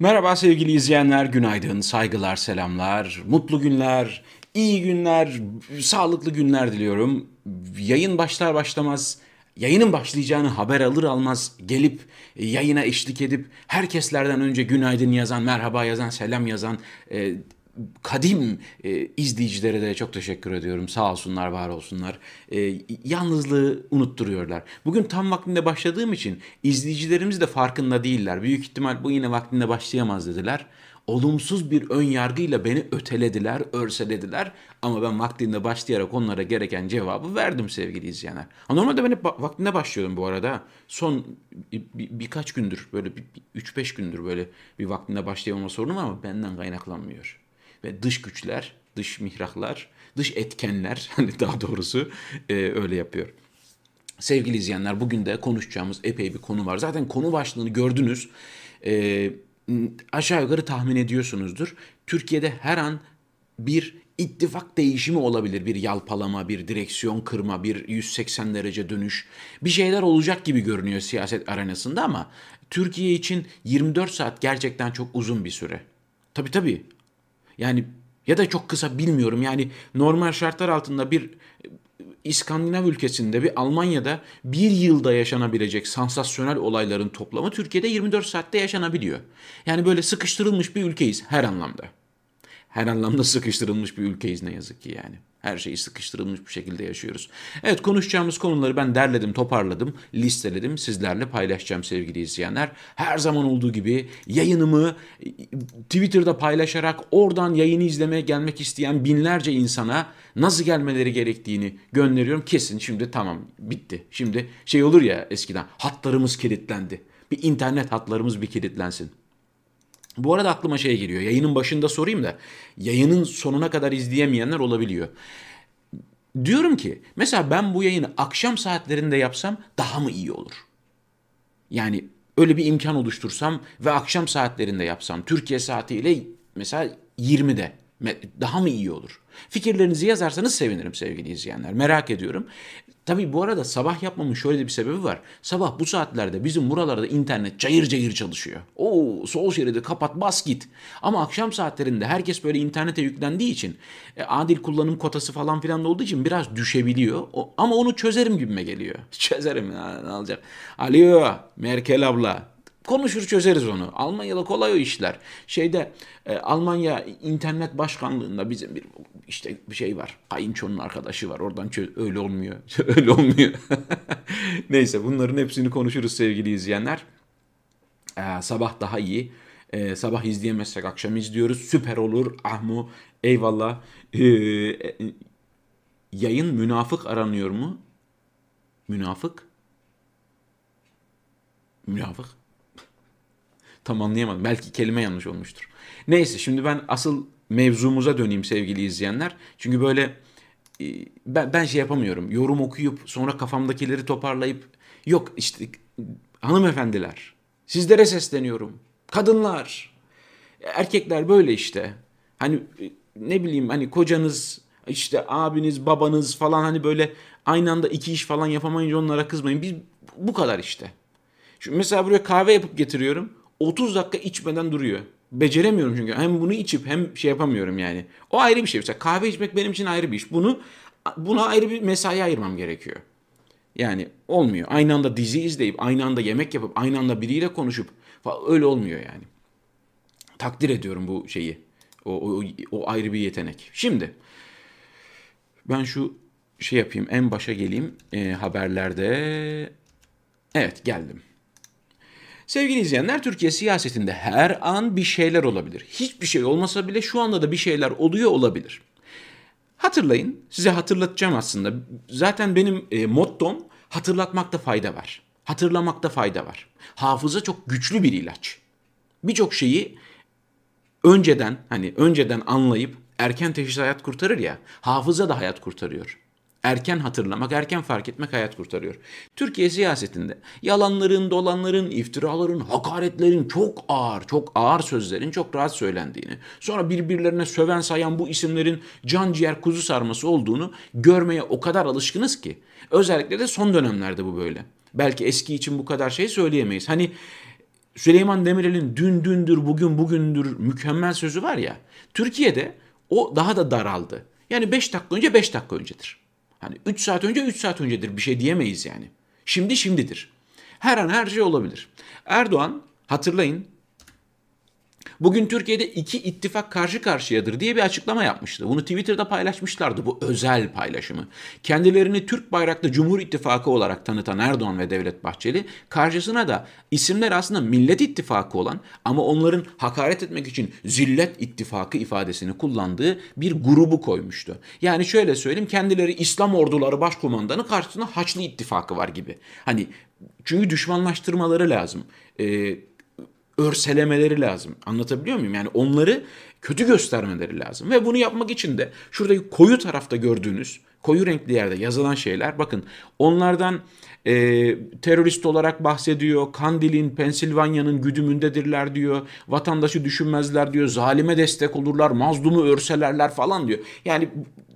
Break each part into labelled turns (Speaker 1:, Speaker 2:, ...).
Speaker 1: Merhaba sevgili izleyenler, günaydın, saygılar, selamlar, mutlu günler, iyi günler, sağlıklı günler diliyorum. Yayın başlar başlamaz, yayının başlayacağını haber alır almaz gelip yayına eşlik edip herkeslerden önce günaydın yazan, merhaba yazan, selam yazan e, kadim e, izleyicilere de çok teşekkür ediyorum. Sağ olsunlar, var olsunlar. E, yalnızlığı unutturuyorlar. Bugün tam vaktinde başladığım için izleyicilerimiz de farkında değiller. Büyük ihtimal bu yine vaktinde başlayamaz dediler. Olumsuz bir ön yargıyla beni ötelediler, örselediler. Ama ben vaktinde başlayarak onlara gereken cevabı verdim sevgili izleyenler. Normalde ben hep vaktinde başlıyorum bu arada. Son bir, bir, birkaç gündür, böyle 3-5 gündür böyle bir vaktinde başlayamama sorunum ama benden kaynaklanmıyor ve dış güçler, dış mihraklar, dış etkenler hani daha doğrusu e, öyle yapıyor. Sevgili izleyenler bugün de konuşacağımız epey bir konu var. Zaten konu başlığını gördünüz. E, aşağı yukarı tahmin ediyorsunuzdur. Türkiye'de her an bir ittifak değişimi olabilir. Bir yalpalama, bir direksiyon kırma, bir 180 derece dönüş. Bir şeyler olacak gibi görünüyor siyaset arenasında ama Türkiye için 24 saat gerçekten çok uzun bir süre. Tabii tabii yani ya da çok kısa bilmiyorum. Yani normal şartlar altında bir İskandinav ülkesinde bir Almanya'da bir yılda yaşanabilecek sansasyonel olayların toplamı Türkiye'de 24 saatte yaşanabiliyor. Yani böyle sıkıştırılmış bir ülkeyiz her anlamda. Her anlamda sıkıştırılmış bir ülkeyiz ne yazık ki yani. Her şeyi sıkıştırılmış bir şekilde yaşıyoruz. Evet konuşacağımız konuları ben derledim, toparladım, listeledim. Sizlerle paylaşacağım sevgili izleyenler. Her zaman olduğu gibi yayınımı Twitter'da paylaşarak oradan yayını izlemeye gelmek isteyen binlerce insana nasıl gelmeleri gerektiğini gönderiyorum. Kesin şimdi tamam bitti. Şimdi şey olur ya eskiden hatlarımız kilitlendi. Bir internet hatlarımız bir kilitlensin. Bu arada aklıma şey geliyor. Yayının başında sorayım da yayının sonuna kadar izleyemeyenler olabiliyor. Diyorum ki mesela ben bu yayını akşam saatlerinde yapsam daha mı iyi olur? Yani öyle bir imkan oluştursam ve akşam saatlerinde yapsam Türkiye saatiyle mesela 20'de daha mı iyi olur? Fikirlerinizi yazarsanız sevinirim sevgili izleyenler. Merak ediyorum. Tabii bu arada sabah yapmamın şöyle bir sebebi var. Sabah bu saatlerde bizim buralarda internet cayır cayır çalışıyor. Oo sol şeridi kapat bas git. Ama akşam saatlerinde herkes böyle internete yüklendiği için e, adil kullanım kotası falan filan olduğu için biraz düşebiliyor. O, ama onu çözerim gibime geliyor. Çözerim ya ne olacak. Alo Merkel abla konuşur çözeriz onu. Almanya'da kolay o işler. Şeyde e, Almanya internet başkanlığında bizim bir işte bir şey var. Kayınçonun arkadaşı var. Oradan çöz öyle olmuyor. öyle olmuyor. Neyse bunların hepsini konuşuruz sevgili izleyenler. Ee, sabah daha iyi. Ee, sabah izleyemezsek akşam izliyoruz. Süper olur. Ahmu eyvallah. Ee, yayın münafık aranıyor mu? Münafık? Münafık? Tam anlayamadım. Belki kelime yanlış olmuştur. Neyse şimdi ben asıl mevzumuza döneyim sevgili izleyenler. Çünkü böyle e, ben, ben şey yapamıyorum. Yorum okuyup sonra kafamdakileri toparlayıp yok işte hanımefendiler sizlere sesleniyorum. Kadınlar erkekler böyle işte. Hani e, ne bileyim hani kocanız işte abiniz babanız falan hani böyle aynı anda iki iş falan yapamayınca onlara kızmayın. Biz bu kadar işte. Şimdi mesela buraya kahve yapıp getiriyorum. 30 dakika içmeden duruyor. Beceremiyorum çünkü. Hem bunu içip hem şey yapamıyorum yani. O ayrı bir şey. Mesela kahve içmek benim için ayrı bir iş. Bunu buna ayrı bir mesai ayırmam gerekiyor. Yani olmuyor. Aynı anda dizi izleyip, aynı anda yemek yapıp, aynı anda biriyle konuşup falan öyle olmuyor yani. Takdir ediyorum bu şeyi. O, o, o ayrı bir yetenek. Şimdi ben şu şey yapayım en başa geleyim e, haberlerde. Evet geldim. Sevgili izleyenler Türkiye siyasetinde her an bir şeyler olabilir. Hiçbir şey olmasa bile şu anda da bir şeyler oluyor olabilir. Hatırlayın, size hatırlatacağım aslında. Zaten benim e, mottom hatırlatmakta fayda var. Hatırlamakta fayda var. Hafıza çok güçlü bir ilaç. Birçok şeyi önceden hani önceden anlayıp erken teşhis hayat kurtarır ya. Hafıza da hayat kurtarıyor. Erken hatırlamak, erken fark etmek hayat kurtarıyor. Türkiye siyasetinde yalanların, dolanların, iftiraların, hakaretlerin çok ağır, çok ağır sözlerin çok rahat söylendiğini, sonra birbirlerine söven sayan bu isimlerin can ciğer kuzu sarması olduğunu görmeye o kadar alışkınız ki. Özellikle de son dönemlerde bu böyle. Belki eski için bu kadar şey söyleyemeyiz. Hani Süleyman Demirel'in dün dündür bugün bugündür mükemmel sözü var ya. Türkiye'de o daha da daraldı. Yani 5 dakika önce 5 dakika öncedir. Hani 3 saat önce 3 saat öncedir bir şey diyemeyiz yani. Şimdi şimdidir. Her an her şey olabilir. Erdoğan hatırlayın Bugün Türkiye'de iki ittifak karşı karşıyadır diye bir açıklama yapmıştı. Bunu Twitter'da paylaşmışlardı bu özel paylaşımı. Kendilerini Türk bayraklı Cumhur İttifakı olarak tanıtan Erdoğan ve Devlet Bahçeli karşısına da isimler aslında Millet İttifakı olan ama onların hakaret etmek için Zillet İttifakı ifadesini kullandığı bir grubu koymuştu. Yani şöyle söyleyeyim kendileri İslam orduları başkomandanı karşısında Haçlı İttifakı var gibi. Hani çünkü düşmanlaştırmaları lazım. Ee, örselemeleri lazım. Anlatabiliyor muyum? Yani onları kötü göstermeleri lazım. Ve bunu yapmak için de şuradaki koyu tarafta gördüğünüz koyu renkli yerde yazılan şeyler bakın onlardan e, terörist olarak bahsediyor. Kandil'in, Pensilvanya'nın güdümündedirler diyor. Vatandaşı düşünmezler diyor. Zalime destek olurlar, mazlumu örselerler falan diyor. Yani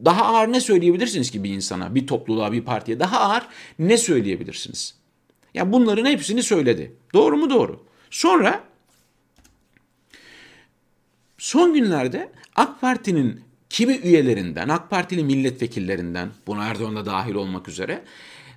Speaker 1: daha ağır ne söyleyebilirsiniz ki bir insana, bir topluluğa, bir partiye? Daha ağır ne söyleyebilirsiniz? Ya bunların hepsini söyledi. Doğru mu? Doğru. Sonra Son günlerde AK Parti'nin kimi üyelerinden, AK Partili milletvekillerinden, buna Erdoğan da dahil olmak üzere,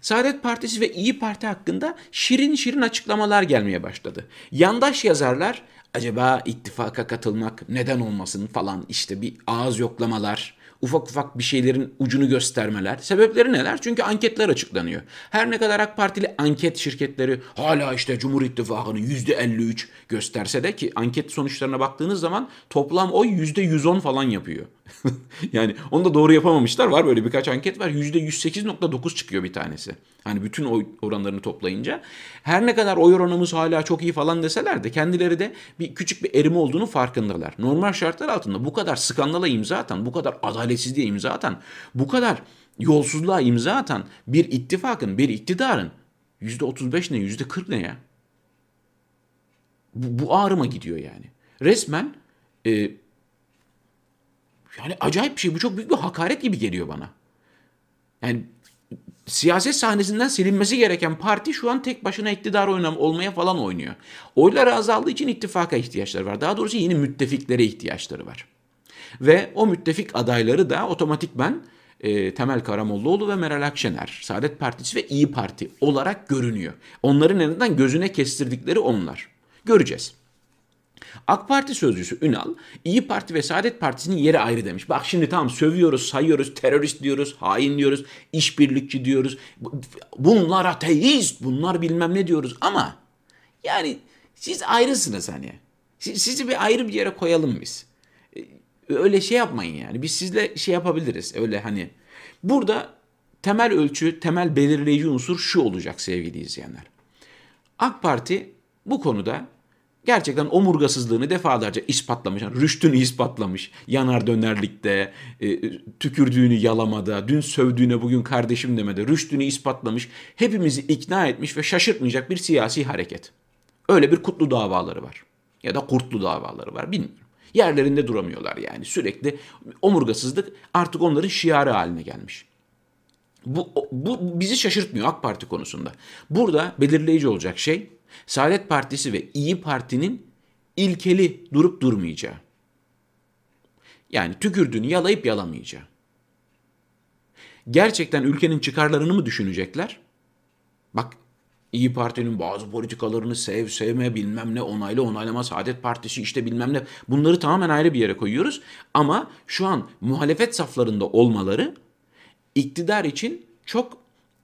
Speaker 1: Saadet Partisi ve İyi Parti hakkında şirin şirin açıklamalar gelmeye başladı. Yandaş yazarlar acaba ittifaka katılmak neden olmasın falan işte bir ağız yoklamalar, ufak ufak bir şeylerin ucunu göstermeler. Sebepleri neler? Çünkü anketler açıklanıyor. Her ne kadar AK Partili anket şirketleri hala işte Cumhur İttifakı'nı %53 gösterse de ki anket sonuçlarına baktığınız zaman toplam oy %110 falan yapıyor. yani onu da doğru yapamamışlar. Var böyle birkaç anket var. %108.9 çıkıyor bir tanesi. Hani bütün oy oranlarını toplayınca. Her ne kadar oy oranımız hala çok iyi falan deseler de kendileri de bir küçük bir erime olduğunu farkındalar. Normal şartlar altında bu kadar skandala imza atan, bu kadar adaletsizliğe imza atan, bu kadar yolsuzluğa imza atan bir ittifakın, bir iktidarın %35 ne, %40 ne ya? Bu, bu ağrıma gidiyor yani. Resmen e, yani acayip bir şey. Bu çok büyük bir hakaret gibi geliyor bana. Yani siyaset sahnesinden silinmesi gereken parti şu an tek başına iktidar oynam olmaya falan oynuyor. Oyları azaldığı için ittifaka ihtiyaçları var. Daha doğrusu yeni müttefiklere ihtiyaçları var. Ve o müttefik adayları da otomatikmen e, Temel Karamollaoğlu ve Meral Akşener, Saadet Partisi ve İyi Parti olarak görünüyor. Onların en azından gözüne kestirdikleri onlar. Göreceğiz. AK Parti sözcüsü Ünal, İyi Parti ve Saadet Partisi'nin yeri ayrı demiş. Bak şimdi tamam sövüyoruz, sayıyoruz, terörist diyoruz, hain diyoruz, işbirlikçi diyoruz. Bunlar ateist, bunlar bilmem ne diyoruz ama yani siz ayrısınız hani. Sizi bir ayrı bir yere koyalım biz. E, öyle şey yapmayın yani. Biz sizle şey yapabiliriz. Öyle hani. Burada temel ölçü, temel belirleyici unsur şu olacak sevgili izleyenler. AK Parti bu konuda gerçekten omurgasızlığını defalarca ispatlamış. Rüştünü ispatlamış. Yanar dönerlikte, e, tükürdüğünü yalamada, dün sövdüğüne bugün kardeşim demede rüştünü ispatlamış. Hepimizi ikna etmiş ve şaşırtmayacak bir siyasi hareket. Öyle bir kutlu davaları var. Ya da kurtlu davaları var bilmiyorum. Yerlerinde duramıyorlar yani sürekli omurgasızlık artık onların şiarı haline gelmiş. Bu, bu bizi şaşırtmıyor AK Parti konusunda. Burada belirleyici olacak şey Saadet Partisi ve İyi Parti'nin ilkeli durup durmayacağı. Yani tükürdüğünü yalayıp yalamayacağı. Gerçekten ülkenin çıkarlarını mı düşünecekler? Bak İyi Parti'nin bazı politikalarını sev, sevme, bilmem ne, onaylı, onaylama, Saadet Partisi işte bilmem ne. Bunları tamamen ayrı bir yere koyuyoruz. Ama şu an muhalefet saflarında olmaları iktidar için çok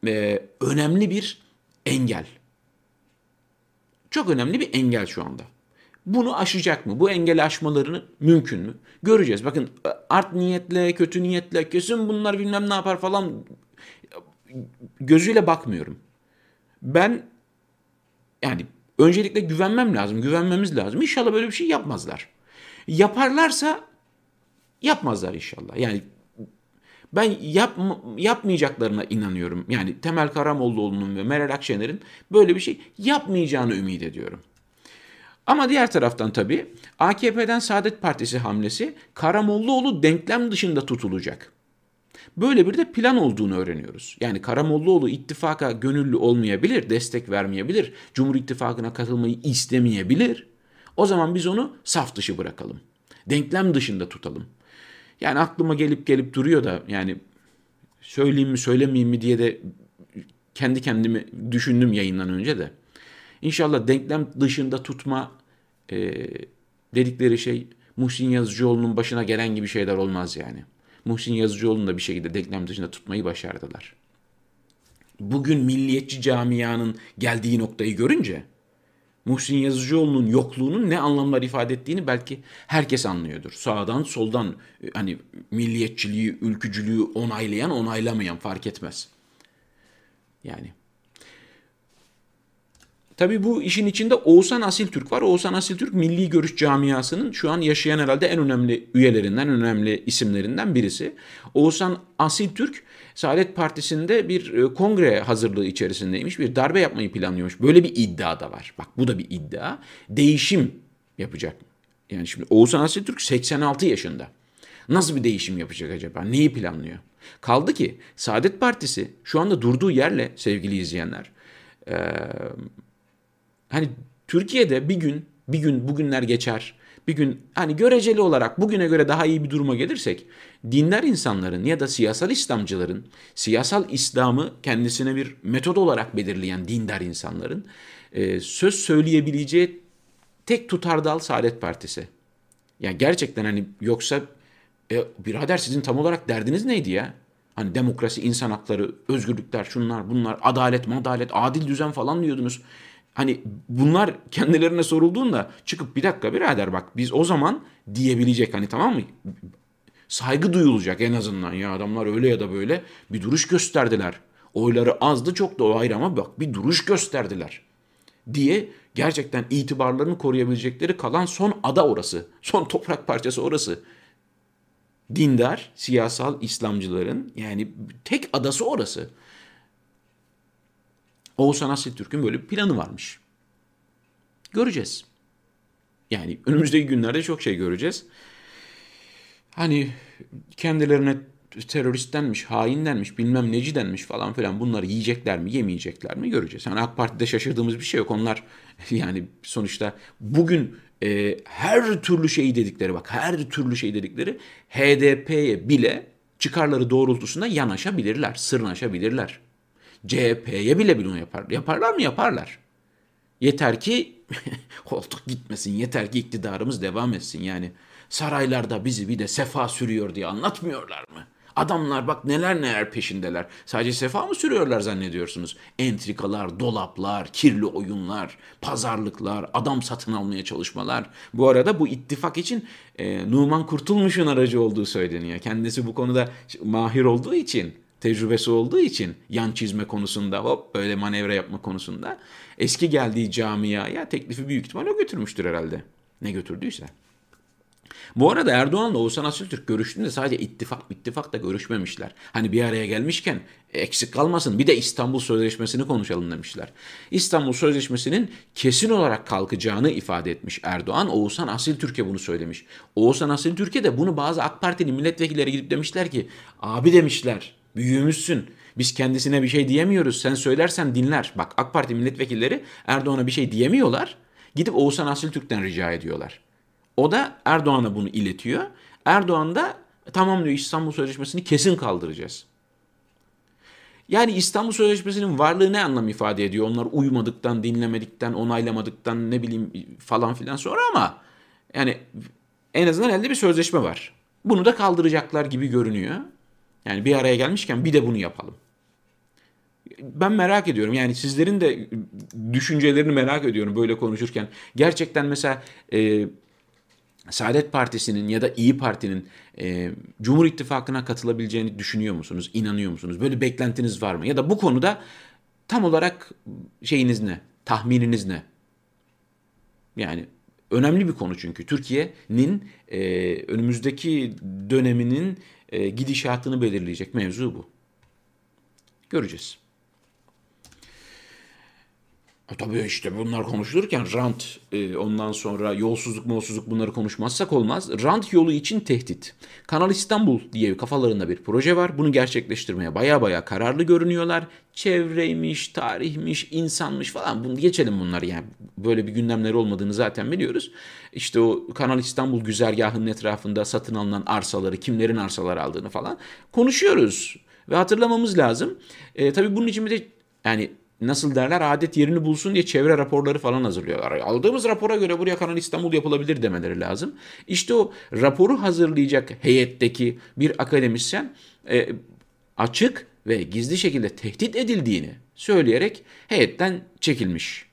Speaker 1: e, önemli bir engel. Çok önemli bir engel şu anda. Bunu aşacak mı? Bu engeli aşmalarını mümkün mü? Göreceğiz. Bakın art niyetle, kötü niyetle, kesin bunlar bilmem ne yapar falan gözüyle bakmıyorum. Ben yani öncelikle güvenmem lazım, güvenmemiz lazım. İnşallah böyle bir şey yapmazlar. Yaparlarsa yapmazlar inşallah. Yani ben yap, yapmayacaklarına inanıyorum. Yani Temel Karamollaoğlu'nun ve Meral Akşener'in böyle bir şey yapmayacağını ümit ediyorum. Ama diğer taraftan tabii AKP'den Saadet Partisi hamlesi Karamollaoğlu denklem dışında tutulacak. Böyle bir de plan olduğunu öğreniyoruz. Yani Karamollaoğlu ittifaka gönüllü olmayabilir, destek vermeyebilir, Cumhur İttifakı'na katılmayı istemeyebilir. O zaman biz onu saf dışı bırakalım. Denklem dışında tutalım. Yani aklıma gelip gelip duruyor da yani söyleyeyim mi söylemeyeyim mi diye de kendi kendimi düşündüm yayından önce de. İnşallah denklem dışında tutma e, dedikleri şey Muhsin Yazıcıoğlu'nun başına gelen gibi şeyler olmaz yani. Muhsin Yazıcıoğlu'nu da bir şekilde denklem dışında tutmayı başardılar. Bugün milliyetçi camianın geldiği noktayı görünce Muhsin Yazıcıoğlu'nun yokluğunun ne anlamlar ifade ettiğini belki herkes anlıyordur. Sağdan soldan e, hani milliyetçiliği, ülkücülüğü onaylayan, onaylamayan fark etmez. Yani Tabii bu işin içinde Oğuzhan Asil Türk var. Oğuzhan Asil Türk Milli Görüş Camiası'nın şu an yaşayan herhalde en önemli üyelerinden, önemli isimlerinden birisi. Oğuzhan Asil Türk Saadet Partisi'nde bir e, kongre hazırlığı içerisindeymiş. Bir darbe yapmayı planlıyormuş. Böyle bir iddia da var. Bak bu da bir iddia. Değişim yapacak. Yani şimdi Oğuzhan Asil Türk 86 yaşında. Nasıl bir değişim yapacak acaba? Neyi planlıyor? Kaldı ki Saadet Partisi şu anda durduğu yerle sevgili izleyenler Hani Türkiye'de bir gün, bir gün bugünler geçer. Bir gün hani göreceli olarak bugüne göre daha iyi bir duruma gelirsek dinler insanların ya da siyasal İslamcıların siyasal İslam'ı kendisine bir metod olarak belirleyen dindar insanların e, söz söyleyebileceği tek tutar dal Saadet Partisi. Yani gerçekten hani yoksa e, birader sizin tam olarak derdiniz neydi ya? Hani demokrasi, insan hakları, özgürlükler, şunlar, bunlar, adalet, madalet, adil düzen falan diyordunuz. Hani bunlar kendilerine sorulduğunda çıkıp bir dakika birader bak biz o zaman diyebilecek hani tamam mı? Saygı duyulacak en azından ya adamlar öyle ya da böyle bir duruş gösterdiler. Oyları azdı çok da o ayrı ama bak bir duruş gösterdiler diye gerçekten itibarlarını koruyabilecekleri kalan son ada orası. Son toprak parçası orası. Dindar, siyasal İslamcıların yani tek adası orası. Oğuzhan Asiltürk'ün böyle bir planı varmış. Göreceğiz. Yani önümüzdeki günlerde çok şey göreceğiz. Hani kendilerine terörist denmiş, hain denmiş, bilmem neci denmiş falan filan bunları yiyecekler mi, yemeyecekler mi göreceğiz. Yani AK Parti'de şaşırdığımız bir şey yok. Onlar yani sonuçta bugün e, her türlü şeyi dedikleri bak her türlü şey dedikleri HDP'ye bile çıkarları doğrultusunda yanaşabilirler, sırnaşabilirler. CHP'ye bile bunu yapar. Yaparlar mı? Yaparlar. Yeter ki koltuk gitmesin. Yeter ki iktidarımız devam etsin. Yani saraylarda bizi bir de sefa sürüyor diye anlatmıyorlar mı? Adamlar bak neler neler peşindeler. Sadece sefa mı sürüyorlar zannediyorsunuz? Entrikalar, dolaplar, kirli oyunlar, pazarlıklar, adam satın almaya çalışmalar. Bu arada bu ittifak için e, Numan Kurtulmuş'un aracı olduğu söyleniyor. Kendisi bu konuda mahir olduğu için tecrübesi olduğu için yan çizme konusunda hop böyle manevra yapma konusunda eski geldiği camiaya teklifi büyük ihtimal o götürmüştür herhalde. Ne götürdüyse. Bu arada Erdoğan'la Oğuzhan Asiltürk görüştüğünde sadece ittifak ittifak da görüşmemişler. Hani bir araya gelmişken eksik kalmasın bir de İstanbul Sözleşmesi'ni konuşalım demişler. İstanbul Sözleşmesi'nin kesin olarak kalkacağını ifade etmiş Erdoğan. Oğuzhan Asiltürk'e bunu söylemiş. Oğuzhan Asiltürk'e de bunu bazı AK Partili milletvekilleri gidip demişler ki abi demişler Büyüğümüzsün. Biz kendisine bir şey diyemiyoruz. Sen söylersen dinler. Bak AK Parti milletvekilleri Erdoğan'a bir şey diyemiyorlar. Gidip Oğuzhan Asiltürk'ten rica ediyorlar. O da Erdoğan'a bunu iletiyor. Erdoğan da tamam diyor İstanbul Sözleşmesi'ni kesin kaldıracağız. Yani İstanbul Sözleşmesi'nin varlığı ne anlam ifade ediyor? Onlar uymadıktan, dinlemedikten, onaylamadıktan ne bileyim falan filan sonra ama yani en azından elde bir sözleşme var. Bunu da kaldıracaklar gibi görünüyor. Yani bir araya gelmişken bir de bunu yapalım. Ben merak ediyorum yani sizlerin de düşüncelerini merak ediyorum böyle konuşurken. Gerçekten mesela e, Saadet Partisi'nin ya da İyi Parti'nin e, Cumhur İttifakı'na katılabileceğini düşünüyor musunuz? İnanıyor musunuz? Böyle beklentiniz var mı? Ya da bu konuda tam olarak şeyiniz ne? Tahmininiz ne? Yani önemli bir konu çünkü Türkiye'nin e, önümüzdeki döneminin gidişatını belirleyecek mevzu bu. Göreceğiz. Ha, tabii işte bunlar konuşulurken rant, e, ondan sonra yolsuzluk molsuzluk bunları konuşmazsak olmaz. Rant yolu için tehdit. Kanal İstanbul diye kafalarında bir proje var. Bunu gerçekleştirmeye baya baya kararlı görünüyorlar. Çevreymiş, tarihmiş, insanmış falan. Bunu geçelim bunları yani. Böyle bir gündemleri olmadığını zaten biliyoruz. İşte o Kanal İstanbul güzergahının etrafında satın alınan arsaları, kimlerin arsalar aldığını falan konuşuyoruz. Ve hatırlamamız lazım. E, tabii bunun için bir de yani nasıl derler adet yerini bulsun diye çevre raporları falan hazırlıyorlar. Aldığımız rapora göre buraya Kanal İstanbul yapılabilir demeleri lazım. İşte o raporu hazırlayacak heyetteki bir akademisyen e, açık ve gizli şekilde tehdit edildiğini söyleyerek heyetten çekilmiş.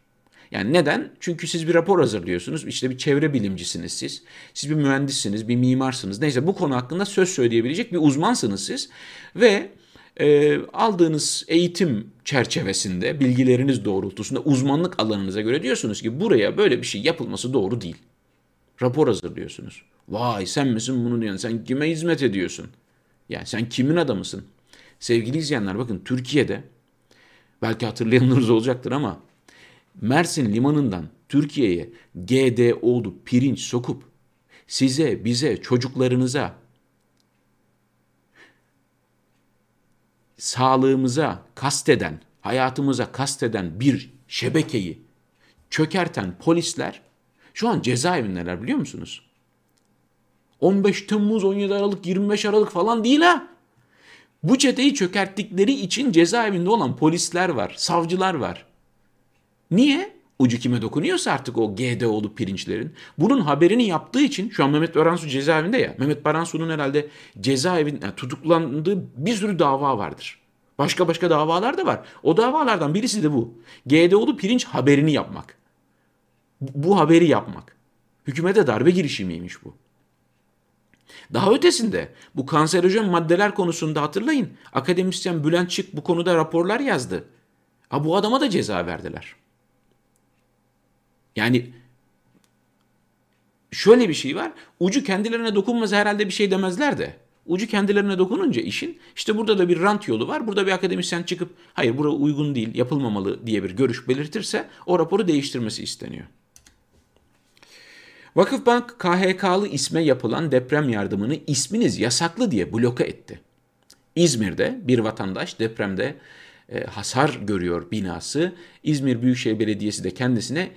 Speaker 1: Yani neden? Çünkü siz bir rapor hazırlıyorsunuz. İşte bir çevre bilimcisiniz siz. Siz bir mühendissiniz, bir mimarsınız. Neyse bu konu hakkında söz söyleyebilecek bir uzmansınız siz. Ve e, aldığınız eğitim çerçevesinde, bilgileriniz doğrultusunda uzmanlık alanınıza göre diyorsunuz ki buraya böyle bir şey yapılması doğru değil. Rapor hazırlıyorsunuz. Vay sen misin bunu diyorsun? Sen kime hizmet ediyorsun? Yani sen kimin adamısın? Sevgili izleyenler bakın Türkiye'de belki hatırlayanlarınız olacaktır ama Mersin limanından Türkiye'ye GDO'lu pirinç sokup size, bize, çocuklarınıza sağlığımıza kasteden, hayatımıza kasteden bir şebekeyi çökerten polisler şu an cezaevindeler biliyor musunuz? 15 Temmuz, 17 Aralık, 25 Aralık falan değil ha. Bu çeteyi çökerttikleri için cezaevinde olan polisler var, savcılar var. Niye? Ucu kime dokunuyorsa artık o GDO'lu pirinçlerin. Bunun haberini yaptığı için şu an Mehmet Baransu cezaevinde ya. Mehmet Baransu'nun herhalde cezaevinde yani tutuklandığı bir sürü dava vardır. Başka başka davalar da var. O davalardan birisi de bu. GDO'lu pirinç haberini yapmak. Bu haberi yapmak. Hükümete darbe girişimiymiş bu. Daha ötesinde bu kanserojen maddeler konusunda hatırlayın. Akademisyen Bülent Çık bu konuda raporlar yazdı. Ha bu adama da ceza verdiler. Yani şöyle bir şey var. Ucu kendilerine dokunmaz herhalde bir şey demezler de. Ucu kendilerine dokununca işin işte burada da bir rant yolu var. Burada bir akademisyen çıkıp hayır bura uygun değil yapılmamalı diye bir görüş belirtirse o raporu değiştirmesi isteniyor. Vakıfbank KHK'lı isme yapılan deprem yardımını isminiz yasaklı diye bloke etti. İzmir'de bir vatandaş depremde e, hasar görüyor binası. İzmir Büyükşehir Belediyesi de kendisine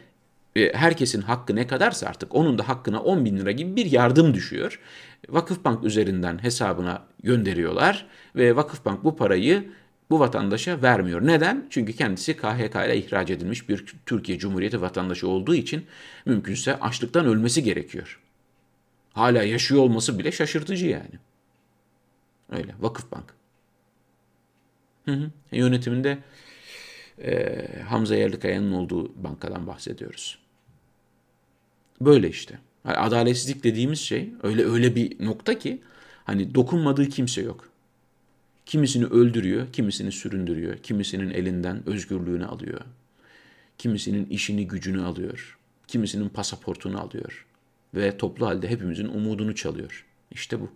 Speaker 1: herkesin hakkı ne kadarsa artık onun da hakkına 10 bin lira gibi bir yardım düşüyor. Vakıfbank üzerinden hesabına gönderiyorlar ve Vakıfbank bu parayı bu vatandaşa vermiyor. Neden? Çünkü kendisi KHK ile ihraç edilmiş bir Türkiye Cumhuriyeti vatandaşı olduğu için mümkünse açlıktan ölmesi gerekiyor. Hala yaşıyor olması bile şaşırtıcı yani. Öyle Vakıfbank. Hı hı. Yönetiminde e, Hamza Yerlikaya'nın olduğu bankadan bahsediyoruz. Böyle işte. Yani adaletsizlik dediğimiz şey öyle öyle bir nokta ki hani dokunmadığı kimse yok. Kimisini öldürüyor, kimisini süründürüyor, kimisinin elinden özgürlüğünü alıyor. Kimisinin işini gücünü alıyor. Kimisinin pasaportunu alıyor. Ve toplu halde hepimizin umudunu çalıyor. İşte bu.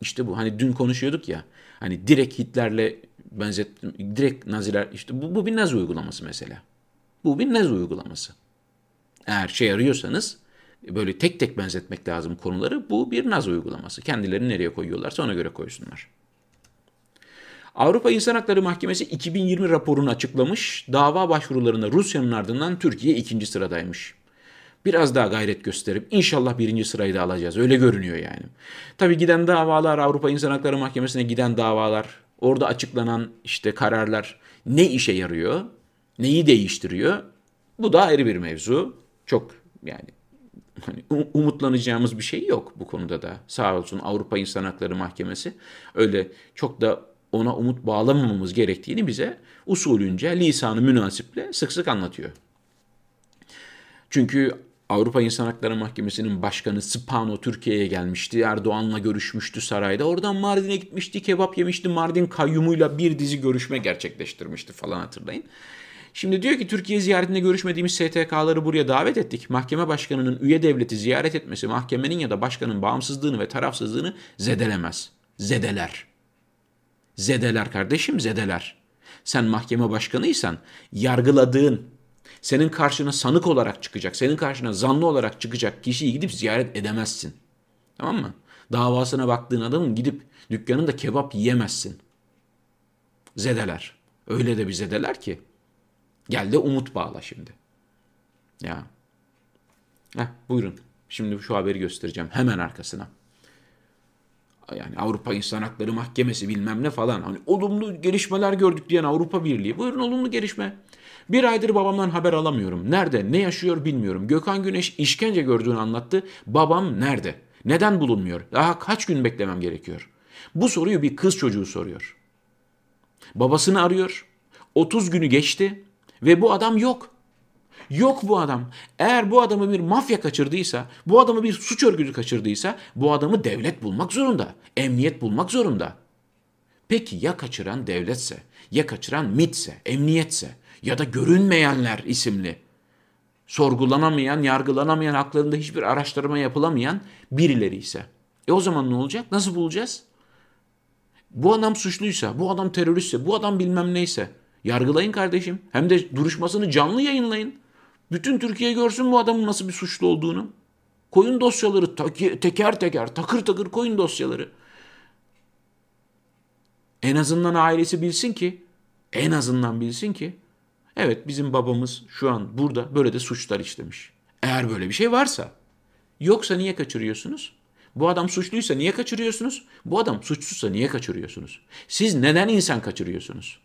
Speaker 1: İşte bu. Hani dün konuşuyorduk ya. Hani direkt Hitler'le benzettim. Direkt Naziler işte bu, bu bir Nazi uygulaması mesela. Bu bir Nazi uygulaması. Eğer şey arıyorsanız böyle tek tek benzetmek lazım konuları. Bu bir Nazi uygulaması. Kendilerini nereye koyuyorlarsa ona göre koysunlar. Avrupa İnsan Hakları Mahkemesi 2020 raporunu açıklamış. Dava başvurularında Rusya'nın ardından Türkiye ikinci sıradaymış. Biraz daha gayret gösterip inşallah birinci sırayı da alacağız. Öyle görünüyor yani. Tabii giden davalar Avrupa İnsan Hakları Mahkemesi'ne giden davalar orada açıklanan işte kararlar ne işe yarıyor? Neyi değiştiriyor? Bu da ayrı bir mevzu. Çok yani hani umutlanacağımız bir şey yok bu konuda da. Sağ olsun Avrupa İnsan Hakları Mahkemesi öyle çok da ona umut bağlamamamız gerektiğini bize usulünce lisanı münasiple sık sık anlatıyor. Çünkü Avrupa İnsan Hakları Mahkemesi'nin başkanı Spano Türkiye'ye gelmişti. Erdoğan'la görüşmüştü sarayda. Oradan Mardin'e gitmişti, kebap yemişti. Mardin kayyumuyla bir dizi görüşme gerçekleştirmişti falan hatırlayın. Şimdi diyor ki Türkiye ziyaretinde görüşmediğimiz STK'ları buraya davet ettik. Mahkeme başkanının üye devleti ziyaret etmesi mahkemenin ya da başkanın bağımsızlığını ve tarafsızlığını zedelemez. Zedeler. Zedeler kardeşim zedeler. Sen mahkeme başkanıysan yargıladığın, senin karşına sanık olarak çıkacak, senin karşına zanlı olarak çıkacak kişiyi gidip ziyaret edemezsin. Tamam mı? Davasına baktığın adamın gidip dükkanında kebap yiyemezsin. Zedeler. Öyle de bir zedeler ki. Gel de umut bağla şimdi. Ya. Heh, buyurun. Şimdi şu haberi göstereceğim hemen arkasına. Yani Avrupa İnsan Hakları Mahkemesi bilmem ne falan. Hani olumlu gelişmeler gördük diyen Avrupa Birliği. Buyurun olumlu gelişme. Bir aydır babamdan haber alamıyorum. Nerede, ne yaşıyor bilmiyorum. Gökhan Güneş işkence gördüğünü anlattı. Babam nerede? Neden bulunmuyor? Daha kaç gün beklemem gerekiyor? Bu soruyu bir kız çocuğu soruyor. Babasını arıyor. 30 günü geçti ve bu adam yok. Yok bu adam. Eğer bu adamı bir mafya kaçırdıysa, bu adamı bir suç örgütü kaçırdıysa bu adamı devlet bulmak zorunda. Emniyet bulmak zorunda. Peki ya kaçıran devletse, ya kaçıran MIT'se, emniyetse ya da görünmeyenler isimli sorgulanamayan, yargılanamayan, haklarında hiçbir araştırma yapılamayan birileri ise. E o zaman ne olacak? Nasıl bulacağız? Bu adam suçluysa, bu adam teröristse, bu adam bilmem neyse yargılayın kardeşim. Hem de duruşmasını canlı yayınlayın. Bütün Türkiye görsün bu adamın nasıl bir suçlu olduğunu. Koyun dosyaları teker teker, takır takır koyun dosyaları. En azından ailesi bilsin ki, en azından bilsin ki, evet bizim babamız şu an burada böyle de suçlar işlemiş. Eğer böyle bir şey varsa, yoksa niye kaçırıyorsunuz? Bu adam suçluysa niye kaçırıyorsunuz? Bu adam suçsuzsa niye kaçırıyorsunuz? Siz neden insan kaçırıyorsunuz?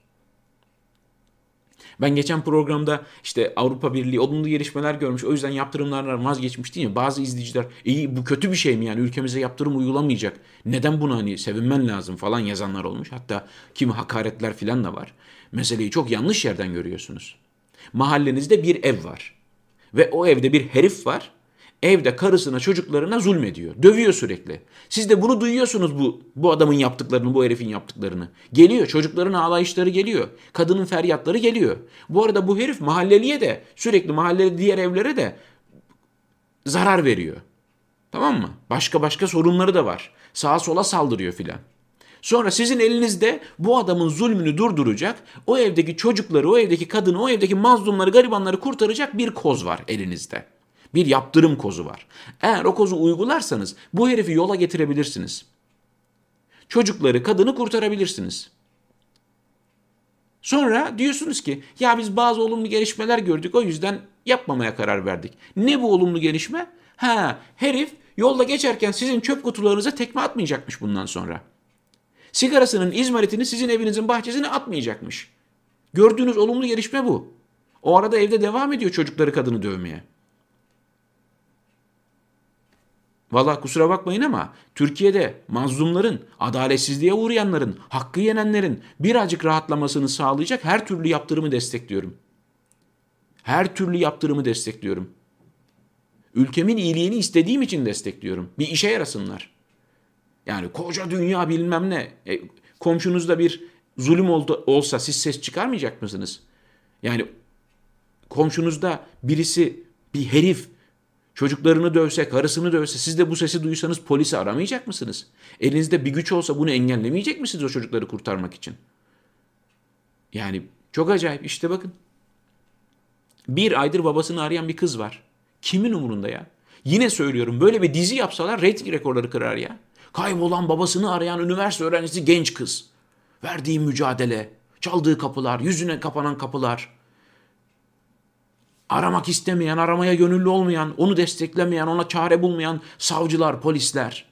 Speaker 1: Ben geçen programda işte Avrupa Birliği olumlu gelişmeler görmüş. O yüzden yaptırımlardan vazgeçmiş değil mi? Bazı izleyiciler iyi bu kötü bir şey mi yani ülkemize yaptırım uygulamayacak. Neden bunu hani sevinmen lazım falan yazanlar olmuş. Hatta kimi hakaretler filan da var. Meseleyi çok yanlış yerden görüyorsunuz. Mahallenizde bir ev var. Ve o evde bir herif var evde karısına çocuklarına zulmediyor. Dövüyor sürekli. Siz de bunu duyuyorsunuz bu bu adamın yaptıklarını, bu herifin yaptıklarını. Geliyor çocukların ağlayışları geliyor. Kadının feryatları geliyor. Bu arada bu herif mahalleliye de sürekli mahalleli diğer evlere de zarar veriyor. Tamam mı? Başka başka sorunları da var. Sağa sola saldırıyor filan. Sonra sizin elinizde bu adamın zulmünü durduracak, o evdeki çocukları, o evdeki kadını, o evdeki mazlumları, garibanları kurtaracak bir koz var elinizde. Bir yaptırım kozu var. Eğer o kozu uygularsanız bu herifi yola getirebilirsiniz. Çocukları, kadını kurtarabilirsiniz. Sonra diyorsunuz ki ya biz bazı olumlu gelişmeler gördük o yüzden yapmamaya karar verdik. Ne bu olumlu gelişme? Ha herif yolda geçerken sizin çöp kutularınıza tekme atmayacakmış bundan sonra. Sigarasının izmaritini sizin evinizin bahçesine atmayacakmış. Gördüğünüz olumlu gelişme bu. O arada evde devam ediyor çocukları kadını dövmeye. Valla kusura bakmayın ama Türkiye'de mazlumların, adaletsizliğe uğrayanların, hakkı yenenlerin birazcık rahatlamasını sağlayacak her türlü yaptırımı destekliyorum. Her türlü yaptırımı destekliyorum. Ülkemin iyiliğini istediğim için destekliyorum. Bir işe yarasınlar. Yani koca dünya bilmem ne. E, komşunuzda bir zulüm oldu, olsa siz ses çıkarmayacak mısınız? Yani komşunuzda birisi bir herif Çocuklarını dövse, karısını dövse siz de bu sesi duysanız polisi aramayacak mısınız? Elinizde bir güç olsa bunu engellemeyecek misiniz o çocukları kurtarmak için? Yani çok acayip işte bakın. Bir aydır babasını arayan bir kız var. Kimin umurunda ya? Yine söylüyorum böyle bir dizi yapsalar reyting rekorları kırar ya. Kaybolan babasını arayan üniversite öğrencisi genç kız. Verdiği mücadele, çaldığı kapılar, yüzüne kapanan kapılar aramak istemeyen, aramaya gönüllü olmayan, onu desteklemeyen, ona çare bulmayan savcılar, polisler,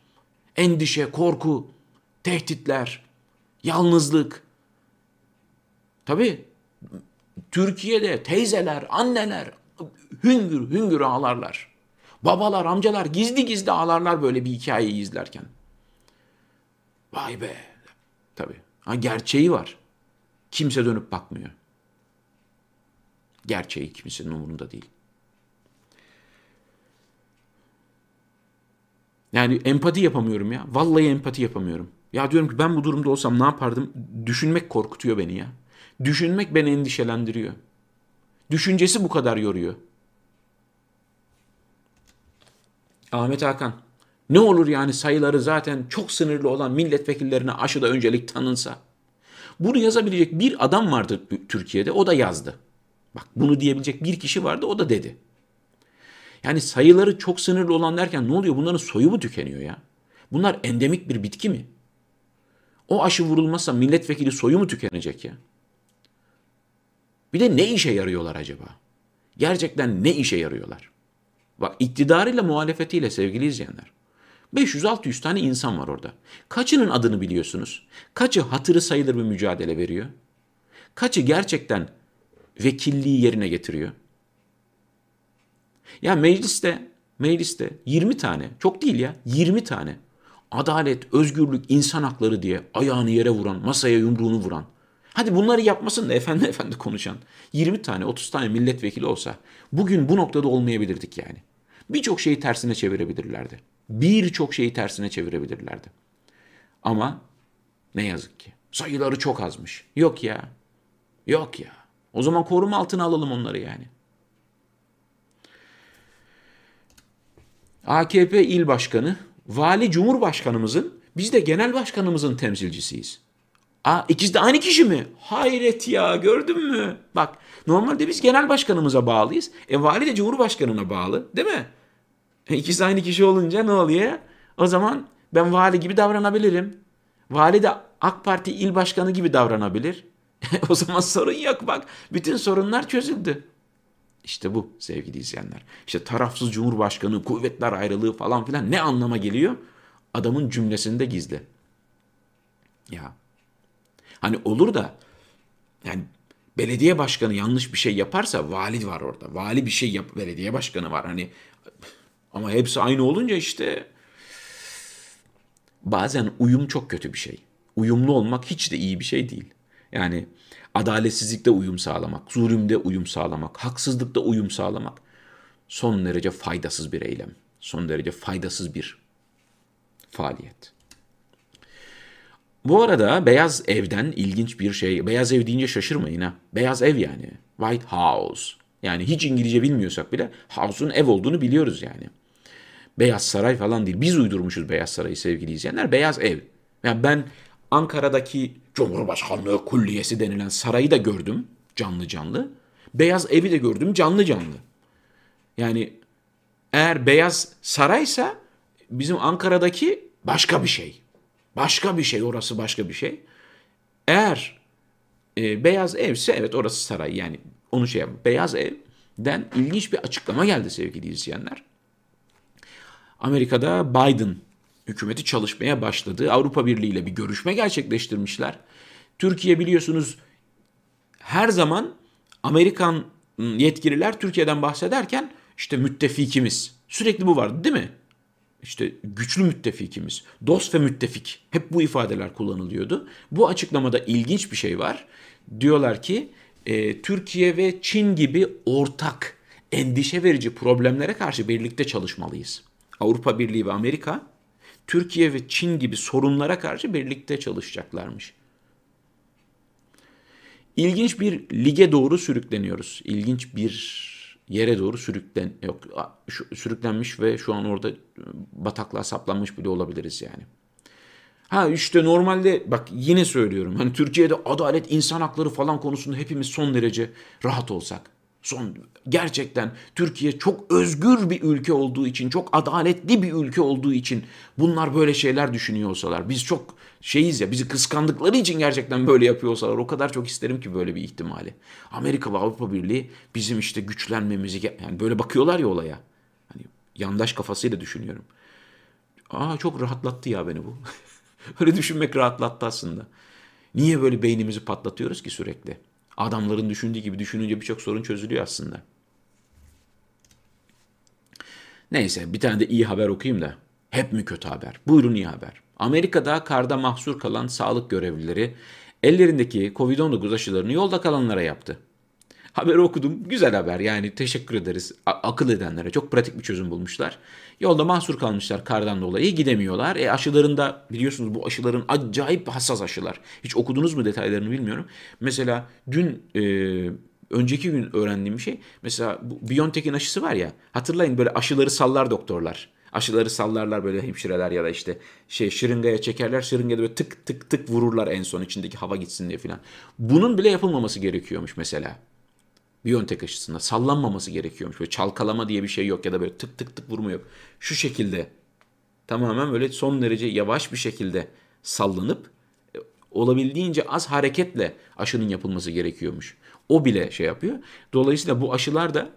Speaker 1: endişe, korku, tehditler, yalnızlık. Tabii Türkiye'de teyzeler, anneler hüngür hüngür ağlarlar. Babalar, amcalar gizli gizli ağlarlar böyle bir hikayeyi izlerken. Vay be. Tabii. Ha, gerçeği var. Kimse dönüp bakmıyor. Gerçeği kimsenin umurunda değil. Yani empati yapamıyorum ya. Vallahi empati yapamıyorum. Ya diyorum ki ben bu durumda olsam ne yapardım? Düşünmek korkutuyor beni ya. Düşünmek beni endişelendiriyor. Düşüncesi bu kadar yoruyor. Ahmet Hakan. Ne olur yani sayıları zaten çok sınırlı olan milletvekillerine aşıda öncelik tanınsa. Bunu yazabilecek bir adam vardı Türkiye'de o da yazdı. Bak bunu diyebilecek bir kişi vardı o da dedi. Yani sayıları çok sınırlı olan derken ne oluyor? Bunların soyu mu tükeniyor ya? Bunlar endemik bir bitki mi? O aşı vurulmazsa milletvekili soyu mu tükenecek ya? Bir de ne işe yarıyorlar acaba? Gerçekten ne işe yarıyorlar? Bak iktidarıyla muhalefetiyle sevgili izleyenler. 500-600 tane insan var orada. Kaçının adını biliyorsunuz? Kaçı hatırı sayılır bir mücadele veriyor? Kaçı gerçekten vekilliği yerine getiriyor? Ya mecliste, mecliste 20 tane, çok değil ya, 20 tane adalet, özgürlük, insan hakları diye ayağını yere vuran, masaya yumruğunu vuran. Hadi bunları yapmasın da efendi efendi konuşan 20 tane, 30 tane milletvekili olsa bugün bu noktada olmayabilirdik yani. Birçok şeyi tersine çevirebilirlerdi. Birçok şeyi tersine çevirebilirlerdi. Ama ne yazık ki sayıları çok azmış. Yok ya. Yok ya. O zaman koruma altına alalım onları yani. AKP il başkanı, vali cumhurbaşkanımızın, biz de genel başkanımızın temsilcisiyiz. Aa, ikisi de aynı kişi mi? Hayret ya gördün mü? Bak normalde biz genel başkanımıza bağlıyız. E vali de cumhurbaşkanına bağlı değil mi? E, ikisi aynı kişi olunca ne oluyor? O zaman ben vali gibi davranabilirim. Vali de AK Parti il başkanı gibi davranabilir. o zaman sorun yok bak. Bütün sorunlar çözüldü. İşte bu sevgili izleyenler. İşte tarafsız cumhurbaşkanı, kuvvetler ayrılığı falan filan ne anlama geliyor? Adamın cümlesinde gizli. Ya. Hani olur da yani belediye başkanı yanlış bir şey yaparsa vali var orada. Vali bir şey yap, belediye başkanı var. Hani ama hepsi aynı olunca işte bazen uyum çok kötü bir şey. Uyumlu olmak hiç de iyi bir şey değil. Yani adaletsizlikte uyum sağlamak, zulümde uyum sağlamak, haksızlıkta uyum sağlamak son derece faydasız bir eylem. Son derece faydasız bir faaliyet. Bu arada Beyaz Ev'den ilginç bir şey. Beyaz Ev deyince şaşırmayın ha. Beyaz Ev yani. White House. Yani hiç İngilizce bilmiyorsak bile House'un ev olduğunu biliyoruz yani. Beyaz Saray falan değil. Biz uydurmuşuz Beyaz Saray'ı sevgili izleyenler. Beyaz Ev. Yani ben Ankara'daki Cumhurbaşkanlığı Kulliyesi denilen sarayı da gördüm canlı canlı. Beyaz Evi de gördüm canlı canlı. Yani eğer Beyaz Saraysa bizim Ankara'daki başka bir şey. Başka bir şey orası başka bir şey. Eğer e, Beyaz Evse evet orası saray yani onu şey yapalım. Beyaz Ev'den ilginç bir açıklama geldi sevgili izleyenler. Amerika'da Biden hükümeti çalışmaya başladı. Avrupa Birliği ile bir görüşme gerçekleştirmişler. Türkiye biliyorsunuz her zaman Amerikan yetkililer Türkiye'den bahsederken işte müttefikimiz. Sürekli bu vardı değil mi? İşte güçlü müttefikimiz, dost ve müttefik. Hep bu ifadeler kullanılıyordu. Bu açıklamada ilginç bir şey var. Diyorlar ki e, Türkiye ve Çin gibi ortak, endişe verici problemlere karşı birlikte çalışmalıyız. Avrupa Birliği ve Amerika Türkiye ve Çin gibi sorunlara karşı birlikte çalışacaklarmış. İlginç bir lige doğru sürükleniyoruz. İlginç bir yere doğru sürüklen yok sürüklenmiş ve şu an orada bataklığa saplanmış bile olabiliriz yani. Ha işte normalde bak yine söylüyorum. Hani Türkiye'de adalet, insan hakları falan konusunda hepimiz son derece rahat olsak. Son gerçekten Türkiye çok özgür bir ülke olduğu için, çok adaletli bir ülke olduğu için bunlar böyle şeyler düşünüyor olsalar. Biz çok şeyiz ya, bizi kıskandıkları için gerçekten böyle yapıyor olsalar o kadar çok isterim ki böyle bir ihtimali. Amerika ve Avrupa Birliği bizim işte güçlenmemizi yani böyle bakıyorlar ya olaya. Hani yandaş kafasıyla düşünüyorum. Aa çok rahatlattı ya beni bu. Öyle düşünmek rahatlattı aslında. Niye böyle beynimizi patlatıyoruz ki sürekli? Adamların düşündüğü gibi düşününce birçok sorun çözülüyor aslında. Neyse bir tane de iyi haber okuyayım da. Hep mi kötü haber? Buyurun iyi haber. Amerika'da karda mahsur kalan sağlık görevlileri ellerindeki Covid-19 aşılarını yolda kalanlara yaptı. Haberi okudum. Güzel haber yani teşekkür ederiz A- akıl edenlere. Çok pratik bir çözüm bulmuşlar. Yolda mahsur kalmışlar kardan dolayı gidemiyorlar. E aşılarında biliyorsunuz bu aşıların acayip hassas aşılar. Hiç okudunuz mu detaylarını bilmiyorum. Mesela dün e, önceki gün öğrendiğim şey. Mesela bu BioNTech'in aşısı var ya hatırlayın böyle aşıları sallar doktorlar. Aşıları sallarlar böyle hemşireler ya da işte şey şırıngaya çekerler. Şırıngaya böyle tık tık tık vururlar en son içindeki hava gitsin diye filan. Bunun bile yapılmaması gerekiyormuş mesela. Biontech aşısında sallanmaması gerekiyormuş. Böyle çalkalama diye bir şey yok ya da böyle tık tık tık vurma yok. Şu şekilde tamamen böyle son derece yavaş bir şekilde sallanıp e, olabildiğince az hareketle aşının yapılması gerekiyormuş. O bile şey yapıyor. Dolayısıyla bu aşılar da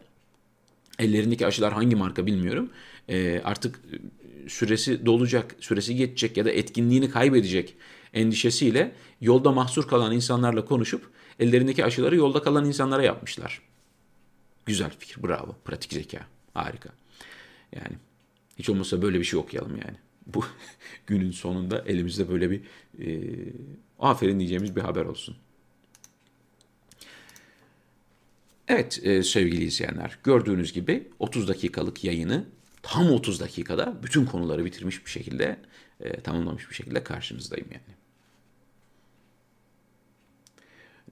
Speaker 1: ellerindeki aşılar hangi marka bilmiyorum. E, artık e, süresi dolacak, süresi geçecek ya da etkinliğini kaybedecek endişesiyle yolda mahsur kalan insanlarla konuşup ellerindeki aşıları yolda kalan insanlara yapmışlar. Güzel fikir, bravo. Pratik zeka, harika. Yani hiç olmazsa böyle bir şey okuyalım yani. Bu günün sonunda elimizde böyle bir e, aferin diyeceğimiz bir haber olsun. Evet e, sevgili izleyenler gördüğünüz gibi 30 dakikalık yayını tam 30 dakikada bütün konuları bitirmiş bir şekilde e, tamamlamış bir şekilde karşınızdayım yani.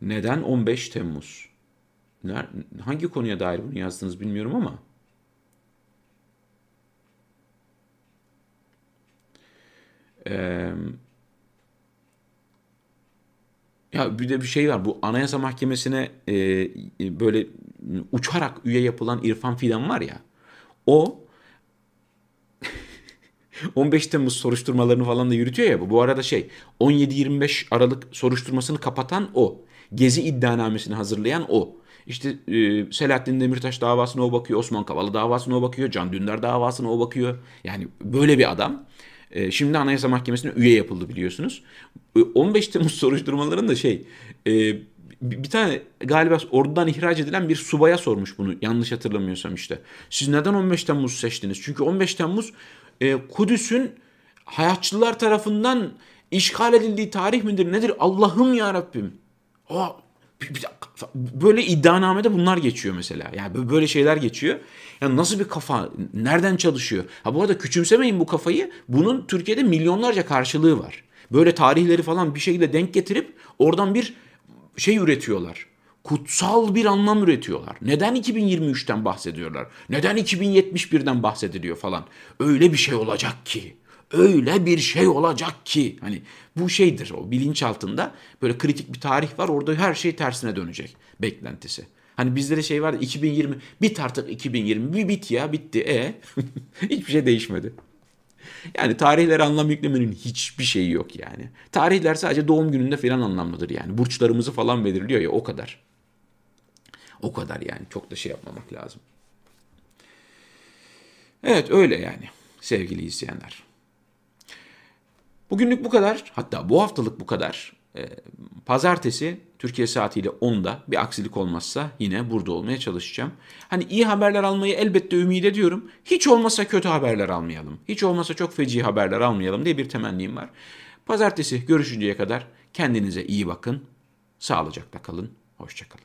Speaker 1: Neden 15 Temmuz? Hangi konuya dair bunu yazdınız bilmiyorum ama Ee, ya bir de bir şey var. Bu Anayasa Mahkemesi'ne e, böyle uçarak üye yapılan İrfan Fidan var ya. O 15 Temmuz soruşturmalarını falan da yürütüyor ya bu. Arada şey 17-25 Aralık soruşturmasını kapatan o. Gezi iddianamesini hazırlayan o. İşte e, Selahattin Demirtaş davasına o bakıyor, Osman Kavala davasına o bakıyor, Can Dündar davasına o bakıyor. Yani böyle bir adam. E, şimdi Anayasa Mahkemesi'ne üye yapıldı biliyorsunuz. 15 e, Temmuz soruşturmalarında şey e, bir tane galiba ordudan ihraç edilen bir subaya sormuş bunu yanlış hatırlamıyorsam işte. Siz neden 15 Temmuz seçtiniz? Çünkü 15 Temmuz e, Kudüs'ün hayatçılar tarafından işgal edildiği tarih midir nedir? Allah'ım ya Rabbim. O böyle iddianamede bunlar geçiyor mesela. Yani böyle şeyler geçiyor. Yani nasıl bir kafa, nereden çalışıyor? Ha bu arada küçümsemeyin bu kafayı. Bunun Türkiye'de milyonlarca karşılığı var. Böyle tarihleri falan bir şekilde denk getirip oradan bir şey üretiyorlar. Kutsal bir anlam üretiyorlar. Neden 2023'ten bahsediyorlar? Neden 2071'den bahsediliyor falan? Öyle bir şey olacak ki öyle bir şey olacak ki hani bu şeydir o bilinç altında böyle kritik bir tarih var orada her şey tersine dönecek beklentisi. Hani bizde de şey vardı 2020 bit artık 2020 bir bit ya bitti e hiçbir şey değişmedi. Yani tarihlere anlam yüklemenin hiçbir şeyi yok yani. Tarihler sadece doğum gününde falan anlamlıdır yani. Burçlarımızı falan belirliyor ya o kadar. O kadar yani çok da şey yapmamak lazım. Evet öyle yani sevgili izleyenler. Bugünlük bu kadar. Hatta bu haftalık bu kadar. Ee, pazartesi Türkiye saatiyle 10'da bir aksilik olmazsa yine burada olmaya çalışacağım. Hani iyi haberler almayı elbette ümit ediyorum. Hiç olmasa kötü haberler almayalım. Hiç olmasa çok feci haberler almayalım diye bir temennim var. Pazartesi görüşünceye kadar kendinize iyi bakın. Sağlıcakla kalın. Hoşçakalın.